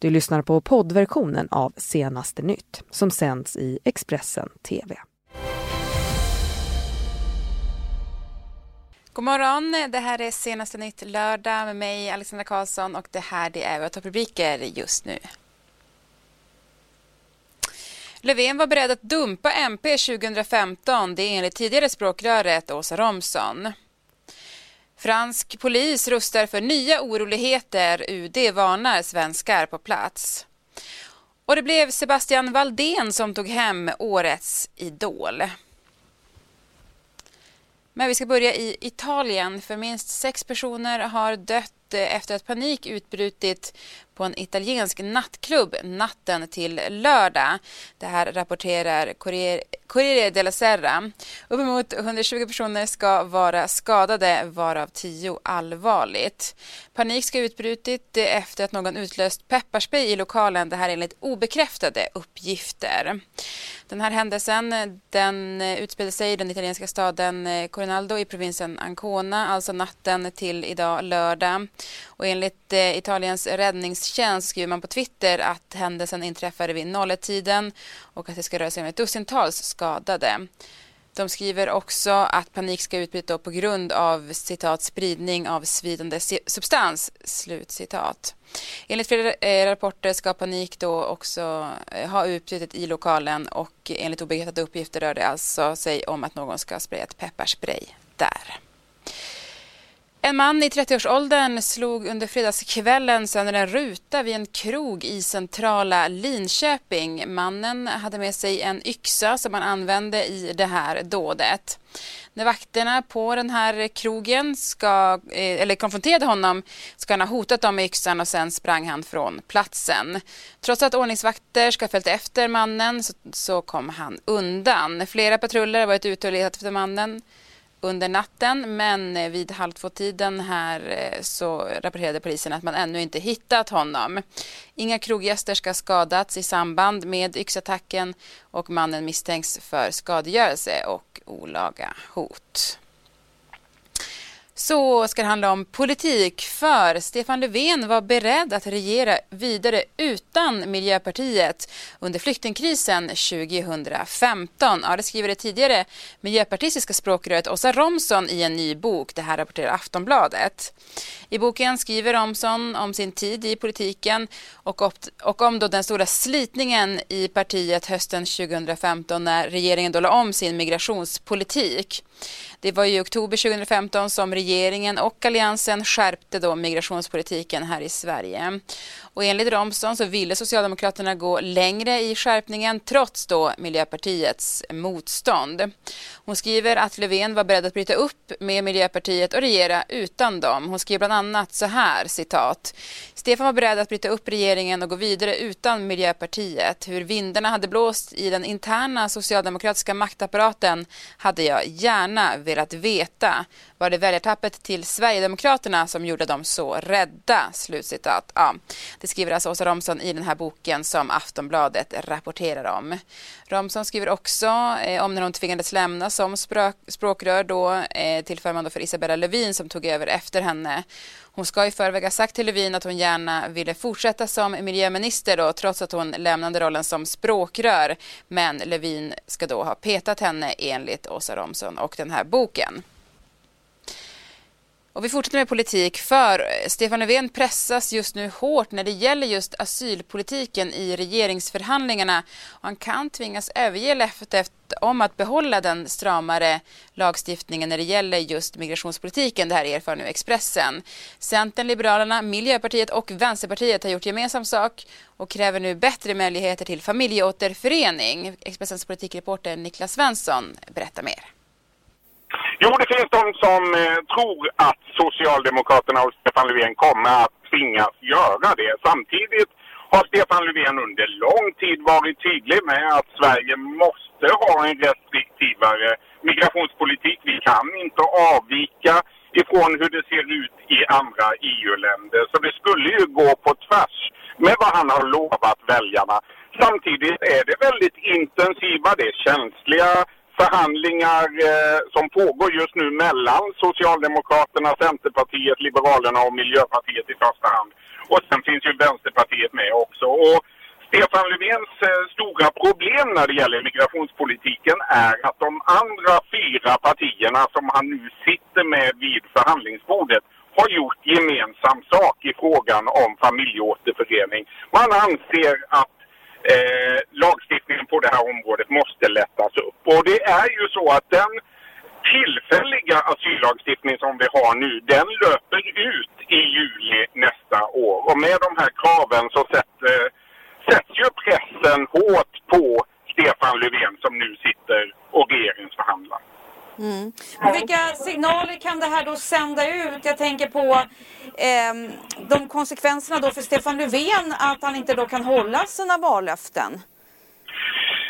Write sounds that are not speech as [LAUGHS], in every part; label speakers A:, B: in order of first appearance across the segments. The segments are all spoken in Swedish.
A: Du lyssnar på poddversionen av Senaste nytt som sänds i Expressen TV.
B: God morgon, det här är Senaste nytt lördag med mig Alexandra Karlsson och det här det är våra topprubriker just nu. Löfven var beredd att dumpa MP 2015, det är enligt tidigare språkröret Åsa Romson. Fransk polis rustar för nya oroligheter. UD varnar svenskar på plats. Och det blev Sebastian Valdén som tog hem årets Idol. Men vi ska börja i Italien för minst sex personer har dött efter att panik utbrutit på en italiensk nattklubb natten till lördag. Det här rapporterar Corriere della Serra. Uppemot 120 personer ska vara skadade, varav 10 allvarligt. Panik ska ha utbrutit efter att någon utlöst pepparspray i lokalen. Det här enligt obekräftade uppgifter. Den här händelsen den utspelade sig i den italienska staden Corinaldo i provinsen Ancona, alltså natten till idag lördag. Och enligt eh, Italiens räddningstjänst skriver man på Twitter att händelsen inträffade vid 01-tiden och att det ska röra sig om ett dussintals skadade. De skriver också att panik ska utbryta på grund av citat, spridning av svidande substans. Slut citat. Enligt flera eh, rapporter ska panik då också eh, ha utbrutit i lokalen och enligt obekräftade uppgifter rör det alltså sig om att någon ska ha sprayat pepparspray där. En man i 30-årsåldern slog under fredagskvällen sönder en ruta vid en krog i centrala Linköping. Mannen hade med sig en yxa som han använde i det här dådet. När vakterna på den här krogen ska, eh, eller konfronterade honom ska han ha hotat dem med yxan och sen sprang han från platsen. Trots att ordningsvakter ska ha följt efter mannen så, så kom han undan. Flera patruller har varit ute och letat efter mannen under natten men eh, vid halv två-tiden här eh, så rapporterade polisen att man ännu inte hittat honom. Inga kroggäster ska ha skadats i samband med yxattacken och mannen misstänks för skadegörelse och olaga hot. Så ska det handla om politik för Stefan Löfven var beredd att regera vidare utan Miljöpartiet under flyktingkrisen 2015. Ja, det skriver det tidigare miljöpartistiska språkröret Åsa Romson i en ny bok. Det här rapporterar Aftonbladet. I boken skriver Romson om sin tid i politiken och, och om då den stora slitningen i partiet hösten 2015 när regeringen då la om sin migrationspolitik. Det var i oktober 2015 som regeringen regeringen och alliansen skärpte då migrationspolitiken här i Sverige. Och enligt Romson så ville Socialdemokraterna gå längre i skärpningen trots då Miljöpartiets motstånd. Hon skriver att Löfven var beredd att bryta upp med Miljöpartiet och regera utan dem. Hon skriver bland annat så här, citat. Stefan var beredd att bryta upp regeringen och gå vidare utan Miljöpartiet. Hur vindarna hade blåst i den interna socialdemokratiska maktapparaten hade jag gärna velat veta. Var det väljartappet till Sverigedemokraterna som gjorde dem så rädda? Slutcitat. Ja, det skriver alltså Åsa Romson i den här boken som Aftonbladet rapporterar om. Romson skriver också eh, om när hon tvingades lämna som språk, språkrör då, eh, till förmån för Isabella Lövin som tog över efter henne. Hon ska i förväg ha sagt till Lövin att hon gärna ville fortsätta som miljöminister då, trots att hon lämnade rollen som språkrör. Men Lövin ska då ha petat henne enligt Åsa Romson och den här boken. Och vi fortsätter med politik för eh, Stefan Löfven pressas just nu hårt när det gäller just asylpolitiken i regeringsförhandlingarna. Och han kan tvingas överge löftet om att behålla den stramare lagstiftningen när det gäller just migrationspolitiken. Det här erfar nu Expressen. Centern, Liberalerna, Miljöpartiet och Vänsterpartiet har gjort gemensam sak och kräver nu bättre möjligheter till familjeåterförening. Expressens politikreporter Niklas Svensson berättar mer.
C: Jo, det finns de som eh, tror att Socialdemokraterna och Stefan Löfven kommer att tvingas göra det. Samtidigt har Stefan Löfven under lång tid varit tydlig med att Sverige måste ha en restriktivare migrationspolitik. Vi kan inte avvika ifrån hur det ser ut i andra EU-länder. Så det skulle ju gå på tvärs med vad han har lovat väljarna. Samtidigt är det väldigt intensiva, det är känsliga förhandlingar eh, som pågår just nu mellan Socialdemokraterna, Centerpartiet, Liberalerna och Miljöpartiet i första hand. Och sen finns ju Vänsterpartiet med också. Och Stefan Löfvens eh, stora problem när det gäller migrationspolitiken är att de andra fyra partierna som han nu sitter med vid förhandlingsbordet har gjort gemensam sak i frågan om familjeåterförening. Man anser att eh, lagstiftningen på det här området måste lättas upp. Och det är ju så att den tillfälliga asyllagstiftning som vi har nu, den löper ut i juli nästa år. Och med de här kraven så sätter, eh, sätts ju pressen hårt på Stefan Löfven som nu sitter och regeringsförhandlar.
D: Mm. Vilka signaler kan det här då sända ut? Jag tänker på eh, de konsekvenserna då för Stefan Löfven att han inte då kan hålla sina vallöften.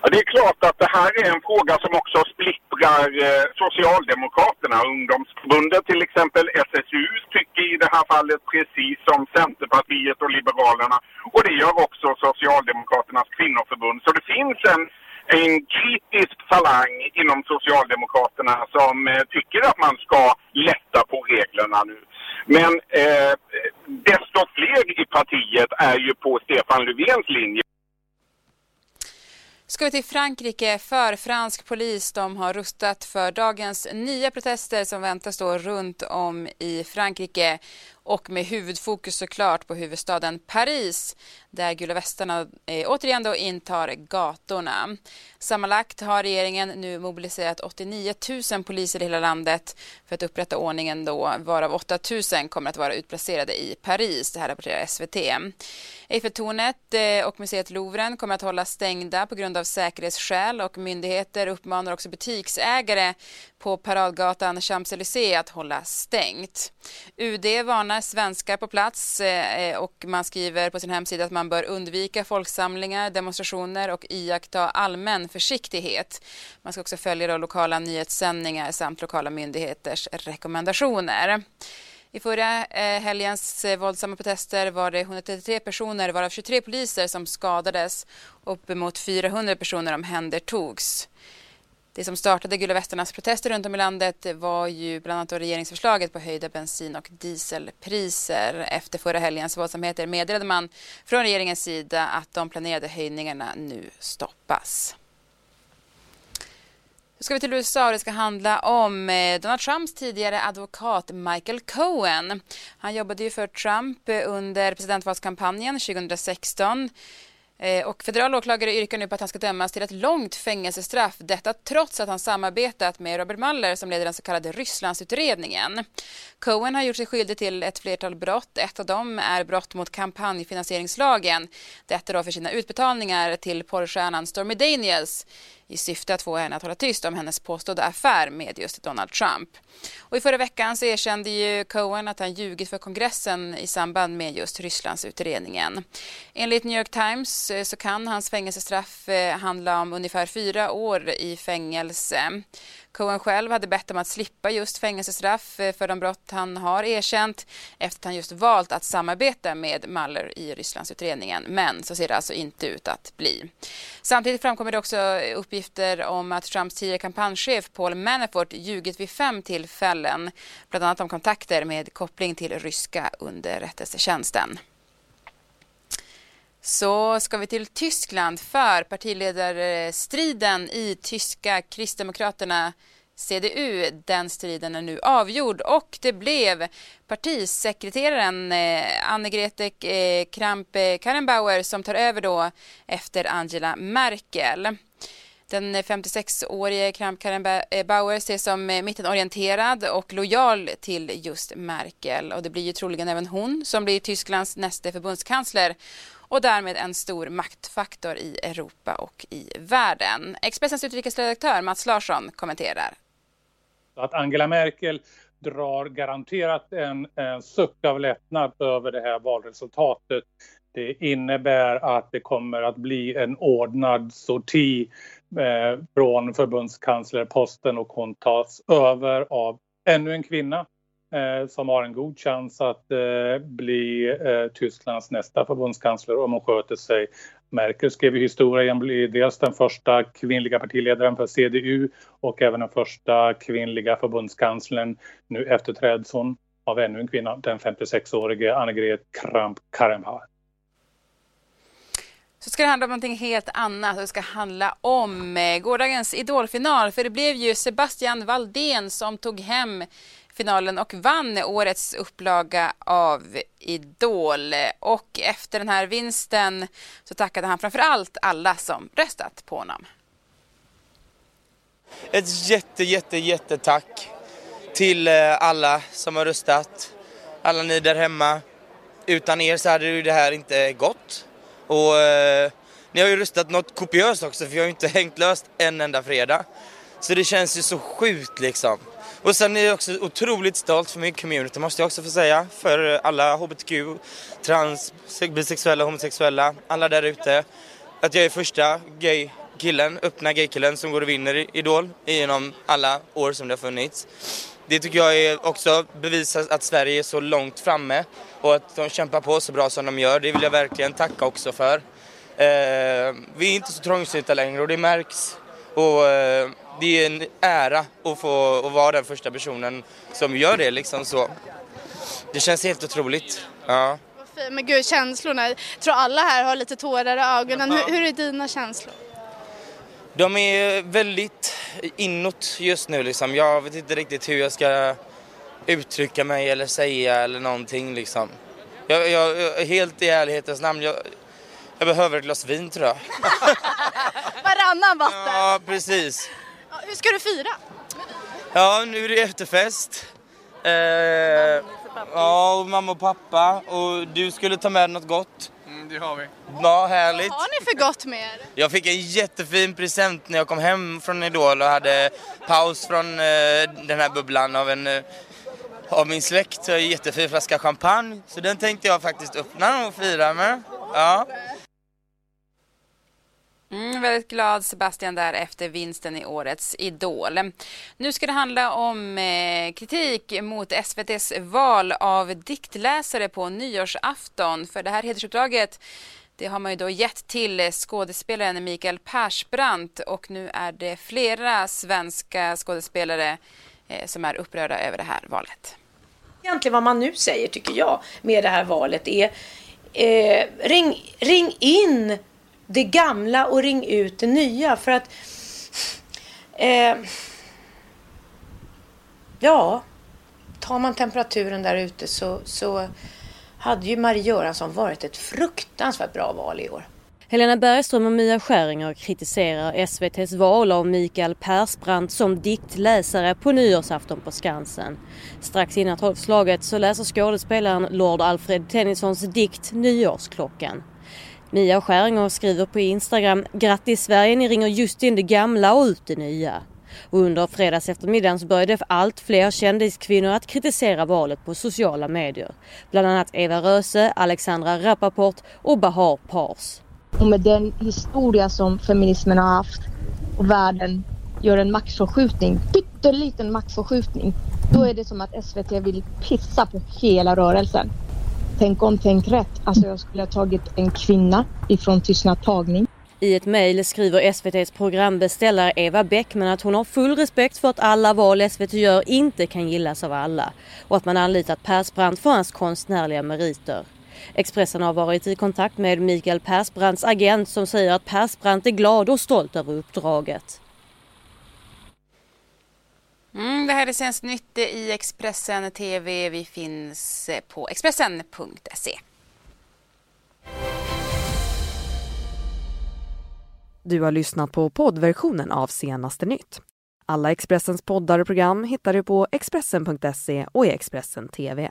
C: Ja, det är klart att det här är en fråga som också splittrar eh, Socialdemokraterna. Ungdomsförbundet till exempel, SSU, tycker i det här fallet precis som Centerpartiet och Liberalerna. Och det gör också Socialdemokraternas kvinnoförbund. Så det finns en en kritisk falang inom Socialdemokraterna som eh, tycker att man ska lätta på reglerna nu. Men eh, desto fler i partiet är ju på Stefan Löfvens linje.
B: Ska vi till Frankrike för fransk polis. De har rustat för dagens nya protester som väntas då runt om i Frankrike och med huvudfokus såklart på huvudstaden Paris där gula västarna eh, återigen då intar gatorna. Sammanlagt har regeringen nu mobiliserat 89 000 poliser i hela landet för att upprätta ordningen då varav 8 000 kommer att vara utplacerade i Paris. Det här rapporterar SVT. Eiffeltornet eh, och museet Louvren kommer att hålla stängda på grund av säkerhetsskäl och myndigheter uppmanar också butiksägare på paradgatan Champs-Élysées att hålla stängt. UD varnar svenskar på plats eh, eh, och man skriver på sin hemsida att man bör undvika folksamlingar, demonstrationer och iaktta allmän försiktighet. Man ska också följa då lokala nyhetssändningar samt lokala myndigheters rekommendationer. I förra eh, helgens våldsamma protester var det 133 personer varav 23 poliser som skadades och uppemot 400 personer omhändertogs. Det som startade Gula västarnas protester runt om i landet var ju bland annat regeringsförslaget på höjda bensin och dieselpriser. Efter förra helgens våldsamheter meddelade man från regeringens sida att de planerade höjningarna nu stoppas. Nu ska vi till USA och det ska handla om eh, Donald Trumps tidigare advokat Michael Cohen. Han jobbade ju för Trump under presidentvalskampanjen 2016. Eh, och federal åklagare yrkar nu på att han ska dömas till ett långt fängelsestraff. Detta trots att han samarbetat med Robert Mueller som leder den så kallade Rysslandsutredningen. Cohen har gjort sig skyldig till ett flertal brott. Ett av dem är brott mot kampanjfinansieringslagen. Detta då för sina utbetalningar till porrstjärnan Stormy Daniels i syfte att få henne att hålla tyst om hennes påstådda affär med just Donald Trump. Och I förra veckan så erkände ju Cohen att han ljugit för kongressen i samband med just Rysslandsutredningen. Enligt New York Times eh, så kan hans fängelsestraff eh, handla om ungefär fyra år i fängelse. Cohen själv hade bett om att slippa just fängelsestraff eh, för de brott han har erkänt efter att han just valt att samarbeta med Mueller i Rysslandsutredningen. Men så ser det alltså inte ut att bli. Samtidigt framkommer det också uppgifter om att Trumps tidigare kampanjchef Paul Manafort ljugit vid fem tillfällen, bland annat om kontakter med koppling till ryska underrättelsetjänsten. Så ska vi till Tyskland för partiledarstriden i tyska Kristdemokraterna CDU. Den striden är nu avgjord och det blev partisekreteraren eh, Annegrete eh, Anne-Grete Kramp-Karrenbauer eh, som tar över då efter Angela Merkel. Den 56-årige Kramp-Karrenbauer eh, ses som eh, mittenorienterad och lojal till just Merkel och det blir ju troligen även hon som blir Tysklands nästa förbundskansler och därmed en stor maktfaktor i Europa och i världen. Expressens utrikesredaktör Mats Larsson kommenterar.
E: Att Angela Merkel drar garanterat en, en suck av lättnad över det här valresultatet. Det innebär att det kommer att bli en ordnad sorti eh, från förbundskanslerposten och hon tas över av ännu en kvinna eh, som har en god chans att eh, bli eh, Tysklands nästa förbundskansler om hon sköter sig. Merkel skrev i historien bli dels den första kvinnliga partiledaren för CDU och även den första kvinnliga förbundskanslern. Nu efterträds hon av ännu en kvinna, den 56-årige Annegret Kramp-Karrenbauer.
B: Så ska det handla om någonting helt annat. Det ska handla om eh, gårdagens idolfinal. För det blev ju Sebastian Valdén som tog hem finalen och vann årets upplaga av Idol. Och efter den här vinsten så tackade han framför allt alla som röstat på honom.
F: Ett jätte, jätte, jättetack till eh, alla som har röstat. Alla ni där hemma. Utan er så hade ju det här inte gått. Och eh, ni har ju röstat något kopiöst också för jag har ju inte hängt löst en enda fredag. Så det känns ju så sjukt liksom. Och sen är jag också otroligt stolt för min community måste jag också få säga. För alla hbtq, trans, bisexuella, homosexuella, alla där ute. Att jag är första gay killen, öppna gaykillen som går och vinner Idol genom alla år som det har funnits. Det tycker jag är också bevisar att Sverige är så långt framme och att de kämpar på så bra som de gör. Det vill jag verkligen tacka också för. Eh, vi är inte så trångsynta längre och det märks. Och eh, det är en ära att få att vara den första personen som gör det liksom så. Det känns helt otroligt. Ja.
G: Men gud, känslorna. Jag tror alla här har lite tårar i ögonen. Hur, hur är dina känslor?
F: De är väldigt inåt just nu liksom. Jag vet inte riktigt hur jag ska uttrycka mig eller säga eller någonting liksom. Jag, jag, helt i ärlighetens namn, jag, jag behöver ett glas vin tror jag. [LAUGHS]
G: Varannan vatten?
F: Ja, precis.
G: Ja, hur ska du fira?
F: Ja, nu är det efterfest. Eh, ja, och mamma och pappa. Och du skulle ta med något gott.
H: Mm, det har vi.
F: Ja, härligt.
G: Vad har ni för gott med er?
F: Jag fick en jättefin present när jag kom hem från Idol och hade paus från eh, den här bubblan av en eh, av min släkt. har En jättefin flaska champagne. Så den tänkte jag faktiskt öppna och fira med. Ja.
B: Mm, väldigt glad Sebastian där efter vinsten i årets Idol. Nu ska det handla om eh, kritik mot SVTs val av diktläsare på nyårsafton. För det här hedersuppdraget det har man ju då gett till skådespelaren Mikael Persbrandt och nu är det flera svenska skådespelare eh, som är upprörda över det här valet.
I: Egentligen vad man nu säger tycker jag med det här valet är eh, ring, ring in det gamla och ring ut det nya för att eh, ja, tar man temperaturen där ute så, så hade ju Marie Göransson varit ett fruktansvärt bra val i år.
J: Helena Bergström och Mia Skäringer kritiserar SVTs val av Mikael Persbrandt som diktläsare på nyårsafton på Skansen. Strax innan tolvslaget så läser skådespelaren Lord Alfred Tennysons dikt Nyårsklockan. Mia Skäringer skriver på Instagram Grattis Sverige, ni ringer just in det gamla och ut det nya. Och under fredags eftermiddagen så började allt fler kändiskvinnor att kritisera valet på sociala medier. Bland annat Eva Röse, Alexandra Rappaport och Bahar Pars.
K: Och med den historia som feminismen har haft och världen gör en maktförskjutning, pytteliten maktförskjutning, då är det som att SVT vill pissa på hela rörelsen. Tänk om, tänk rätt. Alltså jag skulle ha tagit en kvinna ifrån Tystnad tagning.
J: I ett mejl skriver SVTs programbeställare Eva Bäckman att hon har full respekt för att alla val SVT gör inte kan gillas av alla och att man anlitat Persbrandt för hans konstnärliga meriter. Expressen har varit i kontakt med Mikael Persbrandts agent som säger att Persbrandt är glad och stolt över uppdraget.
B: Mm, det här är Svenskt Nytt i Expressen TV. Vi finns på Expressen.se.
A: Du har lyssnat på poddversionen av Senaste nytt. Alla Expressens poddar och program hittar du på Expressen.se och i Expressen TV.